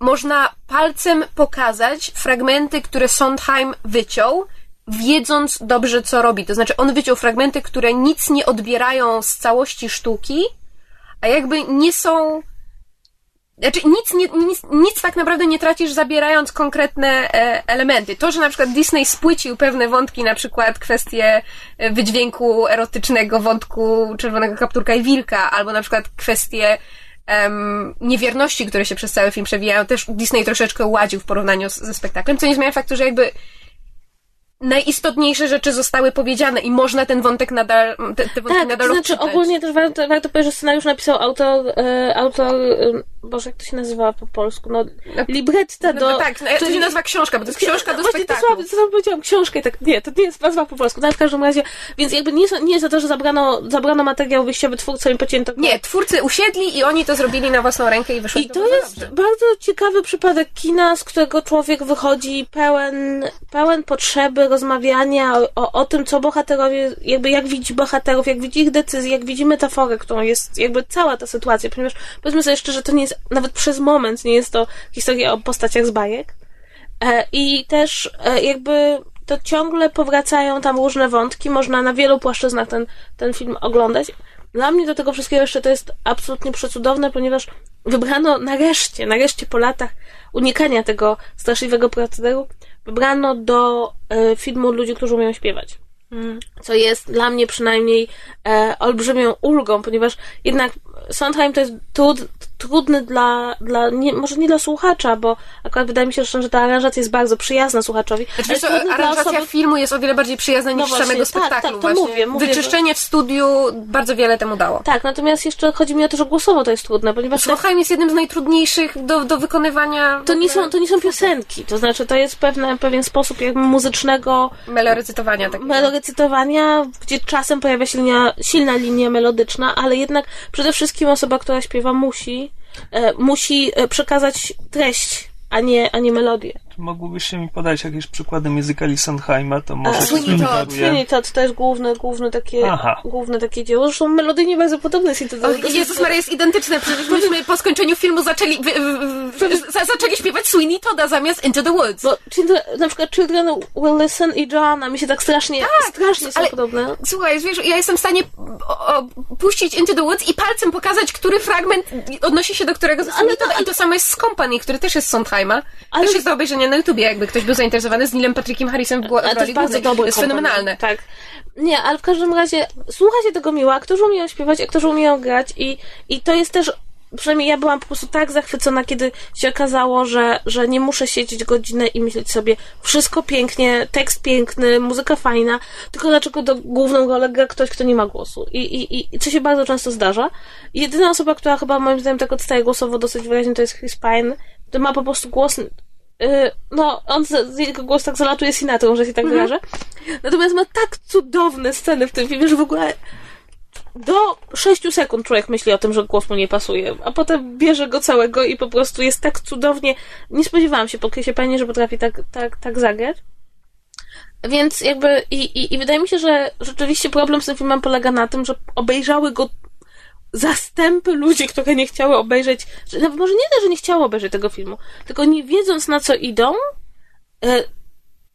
można palcem pokazać fragmenty, które Sondheim wyciął, wiedząc dobrze, co robi. To znaczy, on wyciął fragmenty, które nic nie odbierają z całości sztuki, a jakby nie są. Znaczy, nic, nie, nic, nic tak naprawdę nie tracisz, zabierając konkretne e, elementy. To, że na przykład Disney spłycił pewne wątki, na przykład kwestie e, wydźwięku erotycznego wątku Czerwonego Kapturka i Wilka, albo na przykład kwestie niewierności, które się przez cały film przewijają, też Disney troszeczkę ładził w porównaniu z, ze spektaklem, co nie zmienia faktu, że jakby najistotniejsze rzeczy zostały powiedziane i można ten wątek nadal, te, te wątki tak, nadal to znaczy odczytać. ogólnie też warto, warto powiedzieć, że scenariusz napisał autor, e, autor, e, Boże, jak to się nazywa po polsku, no, libretta No, do... no tak, no, to się nazywa książka, bo to jest książka do Właśnie to spektaklu. słabe, co tam powiedziałam, książkę tak, nie, to nie jest nazwa po polsku, no, w każdym razie, więc jakby nie, nie jest za to, że zabrano, zabrano materiał wyjściowy twórcom i pocięto. Nie, twórcy usiedli i oni to zrobili na własną rękę i wyszło I to bardzo jest dobrze. bardzo ciekawy przypadek kina, z którego człowiek wychodzi pełen, pełen potrzeby rozmawiania o, o, o tym, co bohaterowie, jakby jak widzi bohaterów, jak widzi ich decyzje, jak widzi metaforę, którą jest jakby cała ta sytuacja, ponieważ powiedzmy sobie szczerze, to nie jest, nawet przez moment nie jest to historia o postaciach z bajek. E, I też e, jakby to ciągle powracają tam różne wątki, można na wielu płaszczyznach ten, ten film oglądać. Dla mnie do tego wszystkiego jeszcze to jest absolutnie przecudowne, ponieważ wybrano nareszcie, nareszcie po latach unikania tego straszliwego procederu, wybrano do e, filmu ludzi, którzy umieją śpiewać. Co jest dla mnie przynajmniej e, olbrzymią ulgą, ponieważ jednak Sondheim to jest trud, trudny dla, dla nie, może nie dla słuchacza, bo akurat wydaje mi się, że ta aranżacja jest bardzo przyjazna słuchaczowi. Znaczy, co, aranżacja osoby- filmu jest o wiele bardziej przyjazna niż No właśnie, samego tak, spektaklu. tak, to właśnie. mówię, mówię, Wyczyszczenie w studiu bardzo wiele temu dało. Tak, natomiast jeszcze chodzi mi o to, że głosowo to jest trudne, ponieważ Sondheim jest jednym z najtrudniejszych do, do wykonywania. to, nie są, to nie są piosenki, to znaczy to jest pewne, pewien sposób jakby muzycznego melorecytowania takiego. melorecytowania, gdzie czasem pojawia się linia, silna linia melodyczna, ale jednak przede wszystkim osoba, która śpiewa musi, musi e, przekazać treść, a nie, a nie melodię. Czy mi podać jakieś przykłady muzykali Sondheima, to może A, Sweeney Todd. Sweeney Todd to jest główne, główne takie, Aha. główne takie dzieło. Zresztą melodyjnie bardzo podobne jest to O, Jezus Maria jest identyczne, przecież myśmy po skończeniu filmu zaczęli, wy, wy, za, zaczęli śpiewać Sweeney Todda zamiast Into the Woods. Bo na przykład Children Will Listen i Joanna mi się tak strasznie, strasznie są ale- podobne. Słuchaj, wiesz, ja jestem w stanie o, o, puścić Into the Woods i palcem pokazać, który fragment odnosi się do którego z Sweeney Todda. I to samo jest z Company, który też jest z Sondheima. Ale- Też jest do obejrzenia na YouTubie, jakby ktoś był zainteresowany z Nilem Patrickiem Harrisem w, gło- w to jest bardzo dobry To jest komponent. fenomenalne. Tak. Nie, ale w każdym razie słucha się tego miło, aktorzy umieją śpiewać, aktorzy umieją grać i, i to jest też przynajmniej ja byłam po prostu tak zachwycona, kiedy się okazało, że, że nie muszę siedzieć godzinę i myśleć sobie wszystko pięknie, tekst piękny, muzyka fajna, tylko dlaczego do główną rolę gra ktoś, kto nie ma głosu. I, i, i co się bardzo często zdarza. Jedyna osoba, która chyba moim zdaniem tak odstaje głosowo dosyć wyraźnie, to jest Chris Pine, to ma po prostu głos no, on, z, jego głos tak zalatuje Sinatrą, że się tak wyrażę. Natomiast ma tak cudowne sceny w tym filmie, że w ogóle do 6 sekund człowiek myśli o tym, że głos mu nie pasuje, a potem bierze go całego i po prostu jest tak cudownie. Nie spodziewałam się po Pine, że potrafi tak, tak, tak zagrać. Więc jakby i, i, i wydaje mi się, że rzeczywiście problem z tym filmem polega na tym, że obejrzały go zastępy ludzi, które nie chciały obejrzeć, że nawet może nie to, że nie chciały obejrzeć tego filmu, tylko nie wiedząc na co idą, e,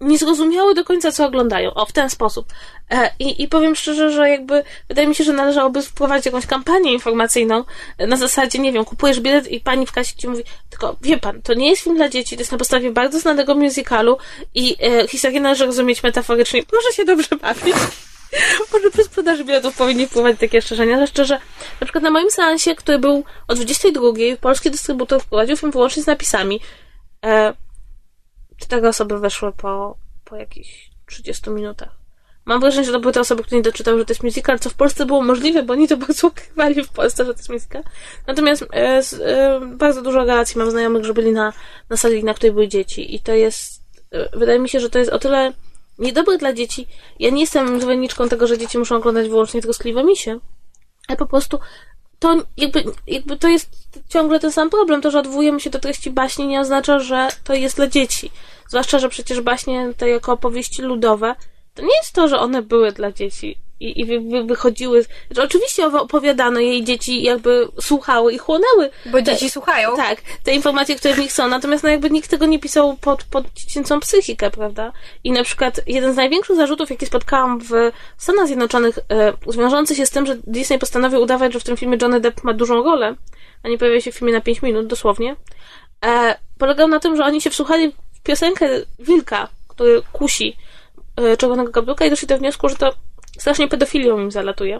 nie zrozumiały do końca, co oglądają. O, w ten sposób. E, i, I powiem szczerze, że jakby wydaje mi się, że należałoby wprowadzić jakąś kampanię informacyjną e, na zasadzie, nie wiem, kupujesz bilet i pani w kasie ci mówi, tylko wie pan, to nie jest film dla dzieci, to jest na podstawie bardzo znanego musicalu i e, historię należy rozumieć metaforycznie. Proszę się dobrze bawić. *laughs* Może przy sprzedaży biletów powinni wprowadzić takie strzeżenia, ale szczerze, na przykład na moim seansie, który był o 22, polski dystrybutor wprowadził film wyłącznie z napisami. E, cztery osoby weszły po, po jakichś 30 minutach. Mam wrażenie, że to były te osoby, które nie doczytały, że to jest musical, co w Polsce było możliwe, bo oni to *laughs* bardzo ukrywali w Polsce, że to jest musical. Natomiast e, e, bardzo dużo relacji mam znajomych, że byli na, na sali, na której były dzieci i to jest, e, wydaje mi się, że to jest o tyle niedobre dla dzieci. Ja nie jestem zwolenniczką tego, że dzieci muszą oglądać wyłącznie troskliwe misie, ale po prostu to jakby, jakby to jest ciągle ten sam problem. To, że odwołujemy się do treści baśni nie oznacza, że to jest dla dzieci. Zwłaszcza, że przecież baśnie te jako opowieści ludowe to nie jest to, że one były dla dzieci i, i wy, wy, wychodziły. Że oczywiście opowiadano jej dzieci, jakby słuchały i chłonęły. Bo dzieci słuchają. Tak, te informacje, które w nich są. Natomiast no jakby nikt tego nie pisał pod, pod dziecięcą psychikę, prawda? I na przykład jeden z największych zarzutów, jaki spotkałam w Stanach Zjednoczonych, e, wiążący się z tym, że Disney postanowił udawać, że w tym filmie Johnny Depp ma dużą rolę, a nie pojawia się w filmie na 5 minut, dosłownie, e, polegał na tym, że oni się wsłuchali w piosenkę Wilka, który kusi e, czerwonego i doszli do wniosku, że to strasznie pedofilią im zalatuje.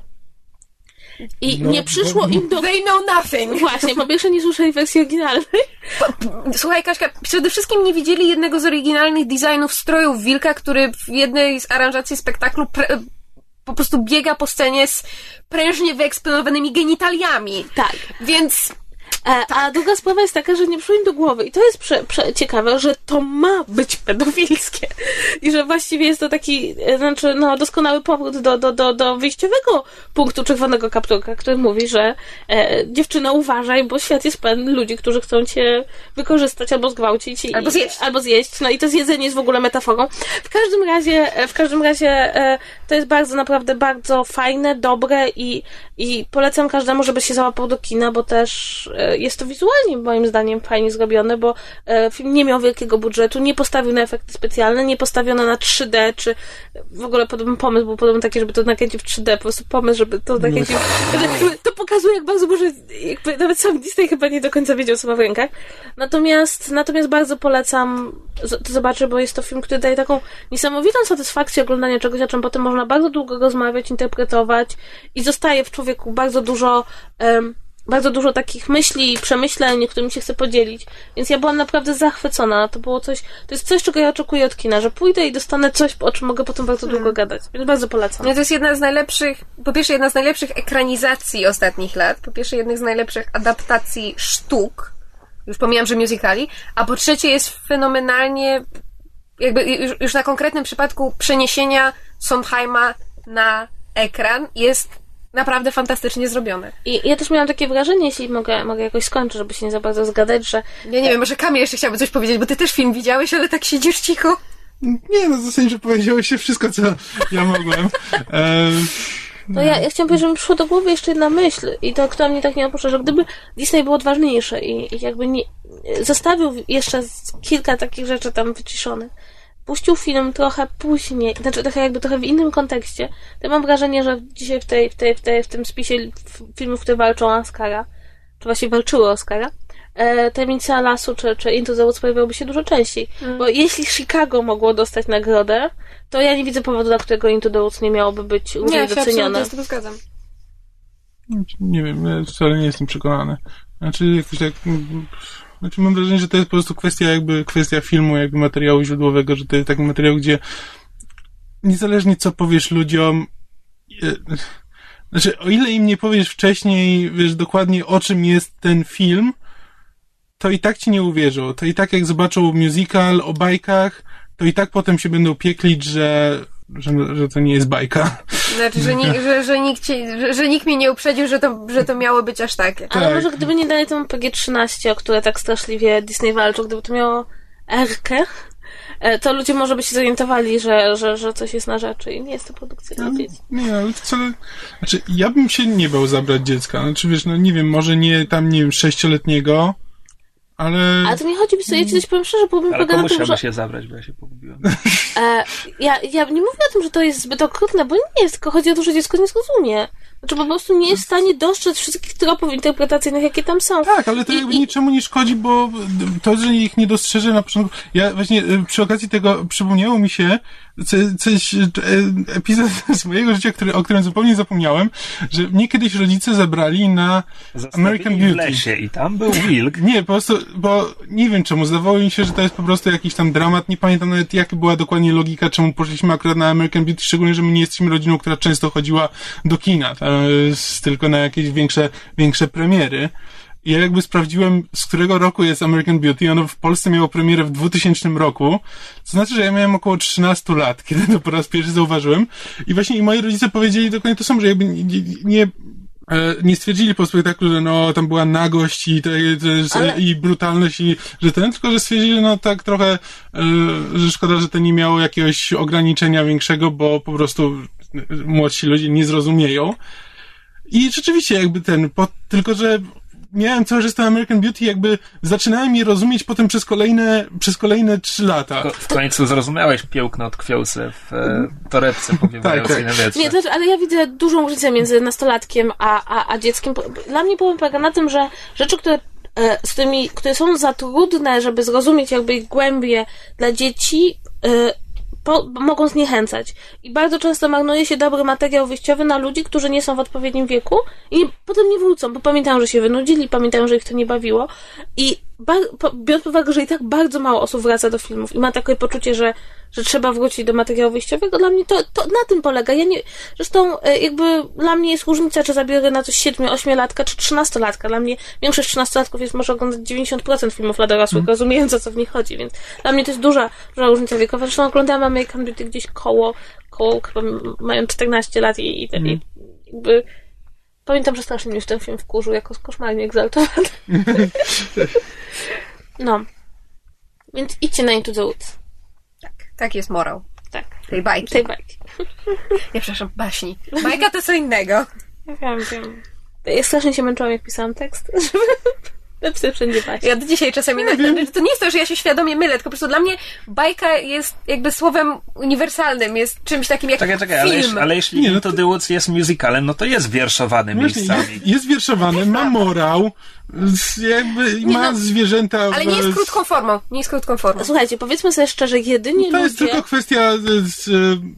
I No, nie przyszło bo- im do... They know nothing. Właśnie, po pierwsze nie słyszeli wersji oryginalnej. Słuchaj, Kaśka, przede wszystkim nie widzieli jednego z oryginalnych designów strojów Wilka, który w jednej z aranżacji spektaklu pre- po prostu biega po scenie z prężnie wyeksponowanymi genitaliami. Tak. Więc E, A druga sprawa jest taka, że nie przyszło im do głowy. I to jest prze, prze, ciekawe, że to ma być pedofilskie. I że właściwie jest to taki, e, znaczy, no, doskonały powrót do, do, do, do wyjściowego punktu czerwonego kapturka, który mówi, że e, dziewczyno uważaj, bo świat jest pełen ludzi, którzy chcą cię wykorzystać albo zgwałcić. I, Albo zjeść. Albo zjeść. No i to zjedzenie jest w ogóle metaforą. W każdym razie, e, w każdym razie e, to jest bardzo, naprawdę bardzo fajne, dobre i, i polecam każdemu, żeby się załapał do kina, bo też e, jest to wizualnie moim zdaniem fajnie zrobione, bo e, film nie miał wielkiego budżetu, nie postawił na efekty specjalne, nie postawiono na 3D, czy w ogóle podobny pomysł był podobny taki, żeby to nakręcić w 3D, po prostu pomysł, żeby to nakręcić. To pokazuje, jak bardzo może, jakby nawet sam Disney chyba nie do końca wiedział, co ma w rękach. Natomiast, natomiast bardzo polecam to zobaczyć, bo jest to film, który daje taką niesamowitą satysfakcję oglądania czegoś, o czym potem można bardzo długo rozmawiać, interpretować i zostaje w człowieku bardzo dużo, em, bardzo dużo takich myśli i przemyśleń, którymi się chce podzielić. Więc ja byłam naprawdę zachwycona. To było coś, to jest coś, czego ja oczekuję od kina, że pójdę i dostanę coś, o czym mogę potem bardzo długo gadać. Więc bardzo polecam. No to jest jedna z najlepszych, po pierwsze jedna z najlepszych ekranizacji ostatnich lat, po pierwsze jedna z najlepszych adaptacji sztuk, już pomijam, że musicali, a po trzecie jest fenomenalnie, jakby już, już na konkretnym przypadku przeniesienia Sondheima na ekran jest naprawdę fantastycznie zrobione. I ja też miałam takie wrażenie, jeśli mogę, mogę jakoś skończyć, żeby się nie za bardzo zgadać, że Ja nie wiem, może Kamil jeszcze chciałby coś powiedzieć, bo ty też film widziałeś, ale tak siedzisz cicho. Nie, no w zasadzie, że powiedziałeś się wszystko, co ja mogłem. Ehm, No ja, ja chciałam powiedzieć, że mi przyszło do głowy jeszcze jedna myśl i to, która mnie tak nie opuszcza, że gdyby Disney było odważniejsze i, i jakby nie, zostawił jeszcze kilka takich rzeczy tam wyciszonych, puścił film trochę później, znaczy trochę jakby trochę w innym kontekście, to mam wrażenie, że dzisiaj w, tej, w, tej, w, tej, w tym spisie filmów, które walczą o Oscara, czy właściwie walczyły o Oscara, e, Tajemnica Lasu czy, czy Into the Woods pojawiałoby się dużo częściej. Bo jeśli Chicago mogło dostać nagrodę, to ja nie widzę powodu, dla którego Into the Woods nie miałoby być Nie, równie się docenione. absolutnie z tym zgadzam. nie wiem, ja wcale nie jestem przekonany. Znaczy, jakoś tak... Znaczy, mam wrażenie, że to jest po prostu kwestia jakby, kwestia filmu, jakby materiału źródłowego, że to jest taki materiał, gdzie niezależnie co powiesz ludziom, e, znaczy, o ile im nie powiesz wcześniej, wiesz dokładnie o czym jest ten film, to i tak ci nie uwierzą. To i tak jak zobaczą musical o bajkach, to i tak potem się będą pieklić, że, że, że to nie jest bajka. Znaczy, że, ni- że, że, nikt cię, że, że nikt mnie nie uprzedził, że to, że to miało być aż takie. Ale Tak. może gdyby nie dali temu PG-13, o które tak straszliwie Disney walczył, gdyby to miało Erkę, e, to ludzie może by się zorientowali, że, że, że coś jest na rzeczy i nie jest to produkcja dla dzieci. Nie, ale wcale. Znaczy, ja bym się nie bał zabrać dziecka. Znaczy, wiesz, no nie wiem, może nie tam, nie wiem, sześcioletniego, ale. Ale to nie chodzi, ja ci coś powiem szczerze, polega na komu tym, że... się zabrać, bo ja się pogubiłem. E, ja, ja nie mówię o tym, że to jest zbyt okrutne, bo nie jest, tylko chodzi o to, że dziecko nie zrozumie. Znaczy po prostu nie jest w stanie dostrzec wszystkich tropów interpretacyjnych, jakie tam są. Tak, ale to I- jakby i- niczemu nie szkodzi, bo to, że ich nie dostrzeże na początku. Ja właśnie e, przy okazji tego przypomniało mi się co- coś, e, epizod *laughs* z mojego życia, który, o którym zupełnie zapomniałem, że mnie kiedyś rodzice zabrali na American Zastawili w Beauty. lesie i tam był wilk. *laughs* Nie, po prostu, bo nie wiem czemu, zdawało mi się, że to jest po prostu jakiś tam dramat, nie pamiętam nawet jaka była dokładnie logika, czemu poszliśmy akurat na American Beauty, szczególnie, że my nie jesteśmy rodziną, która często chodziła do kina, jest tylko na jakieś większe, większe premiery. I ja jakby sprawdziłem, z którego roku jest American Beauty. Ono w Polsce miało premierę w 2000 roku. To znaczy, że ja miałem około 13 lat, *laughs* kiedy to po raz pierwszy zauważyłem. I właśnie i moi rodzice powiedzieli dokładnie to samo, że jakby nie, nie, nie e, stwierdzili po spektaklu, że no, tam była nagość i, jest, Ale- i brutalność i że ten, tylko że stwierdzili, że no tak trochę, e, że szkoda, że to nie miało jakiegoś ograniczenia większego, bo po prostu młodsi ludzie nie zrozumieją. I rzeczywiście jakby ten, po, tylko że miałem cały czas ten American Beauty, jakby zaczynałem je rozumieć potem przez kolejne, przez kolejne trzy lata. W końcu zrozumiałeś piłkno od kwiałce w e, torebce *laughs* powiewającej Tak, na wietrze. Nie, to, znaczy, ale ja widzę dużą różnicę między nastolatkiem a, a, a dzieckiem. Dla mnie problem polega na tym, że rzeczy, które, e, z tymi, które są za trudne, żeby zrozumieć jakby ich głębie dla dzieci, e, po, mogą zniechęcać. I bardzo często marnuje się dobry materiał wyjściowy na ludzi, którzy nie są w odpowiednim wieku i potem nie wrócą, bo pamiętają, że się wynudzili, pamiętają, że ich to nie bawiło. I biorąc pod uwagę, że i tak bardzo mało osób wraca do filmów i ma takie poczucie, że, że trzeba wrócić do materiału wyjściowego, dla mnie to, to na tym polega. Ja nie, zresztą e, jakby dla mnie jest różnica, czy zabiorę na coś 7-8-latka, czy 13-latka. Dla mnie większość 13-latków jest może oglądać 90% filmów dla dorosłych, rozumiejąc o co w nich chodzi, więc dla mnie to jest duża, duża różnica wiekowa. Zresztą oglądałam American Beauty gdzieś koło, koło chyba mają 14 lat i, i, i jakby Pamiętam, że strasznie mnie ten film wkurzył, jako koszmarnie egzaltowany. *laughs* no. Więc idźcie na Into the Woods. Tak jest morał Tak. tej bajki. Tej bajki. *laughs* Nie, przepraszam, baśni. Bajka to co innego. Ja wiem, wiem. Ja strasznie się męczyłam, jak pisałam tekst, żeby napisać wszędzie baśnie. Ja do dzisiaj czasami... Na, to nie jest to, że ja się świadomie mylę, tylko po prostu dla mnie bajka jest jakby słowem uniwersalnym, jest czymś takim jak Czekaj, czekaj, ale, film. jeśli, ale jeśli Nie, no the Woods jest musicalem, no to jest wierszowany Właśnie, miejscami. jest, jest wierszowany, ma morał, jakby ma no, zwierzęta. Ale nie jest krótką formą. Nie jest krótką formą. Słuchajcie, powiedzmy sobie szczerze, jedynie To jest ludzie... tylko kwestia z, z, e,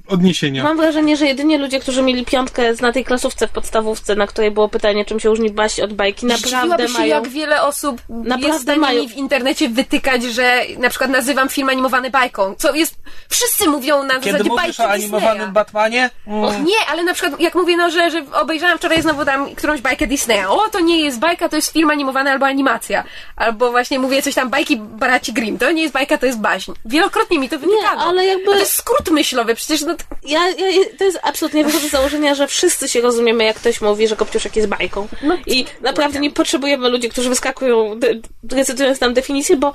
odniesienia. Mam wrażenie, że jedynie ludzie, którzy mieli piątkę na tej klasówce w podstawówce, na której było pytanie, czym się różni baś od bajki, naprawdę się, mają... jak wiele osób Naprawdę jest mają. w internecie wytykać, że na przykład nazywam film animowany bajką. Co jest... Wszyscy mówią na Kiedy zasadzie mówisz bajki o animowanym Disneya. Batmanie, O, mm, nie, ale na przykład jak mówię, no, że, że obejrzałam wczoraj znowu tam którąś bajkę Disneya. O, to nie jest bajka, to jest film animowany albo animacja. Albo właśnie mówię coś tam bajki braci Grimm. To nie jest bajka, to jest baśń. Wielokrotnie mi to wytykano. ale jakby- A to jest skrót myślowy, przecież no... Ja, ja, to jest absolutnie wychodzę z założenia, że wszyscy się rozumiemy, jak ktoś mówi, że Kopciuszek jest bajką. I naprawdę nie potrzebujemy ludzi, którzy wyskakują, recytując nam definicję, bo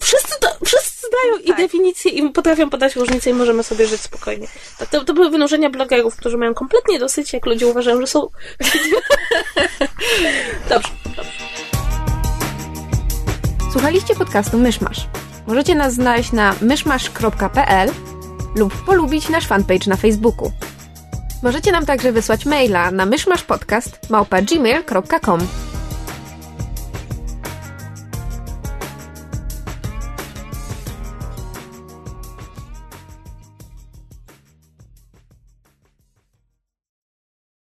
wszyscy, to, wszyscy znają i definicję i potrafią podać różnicę i możemy sobie żyć spokojnie. To, to, to były wynurzenia blogerów, którzy mają kompletnie dosyć, jak ludzie uważają, że są... *laughs* dobrze, dobrze. Słuchaliście podcastu Myszmasz. Możecie nas znaleźć na myszmasz.pl lub polubić nasz fanpage na Facebooku. Możecie nam także wysłać maila na myszmaszpodcast.gmail.com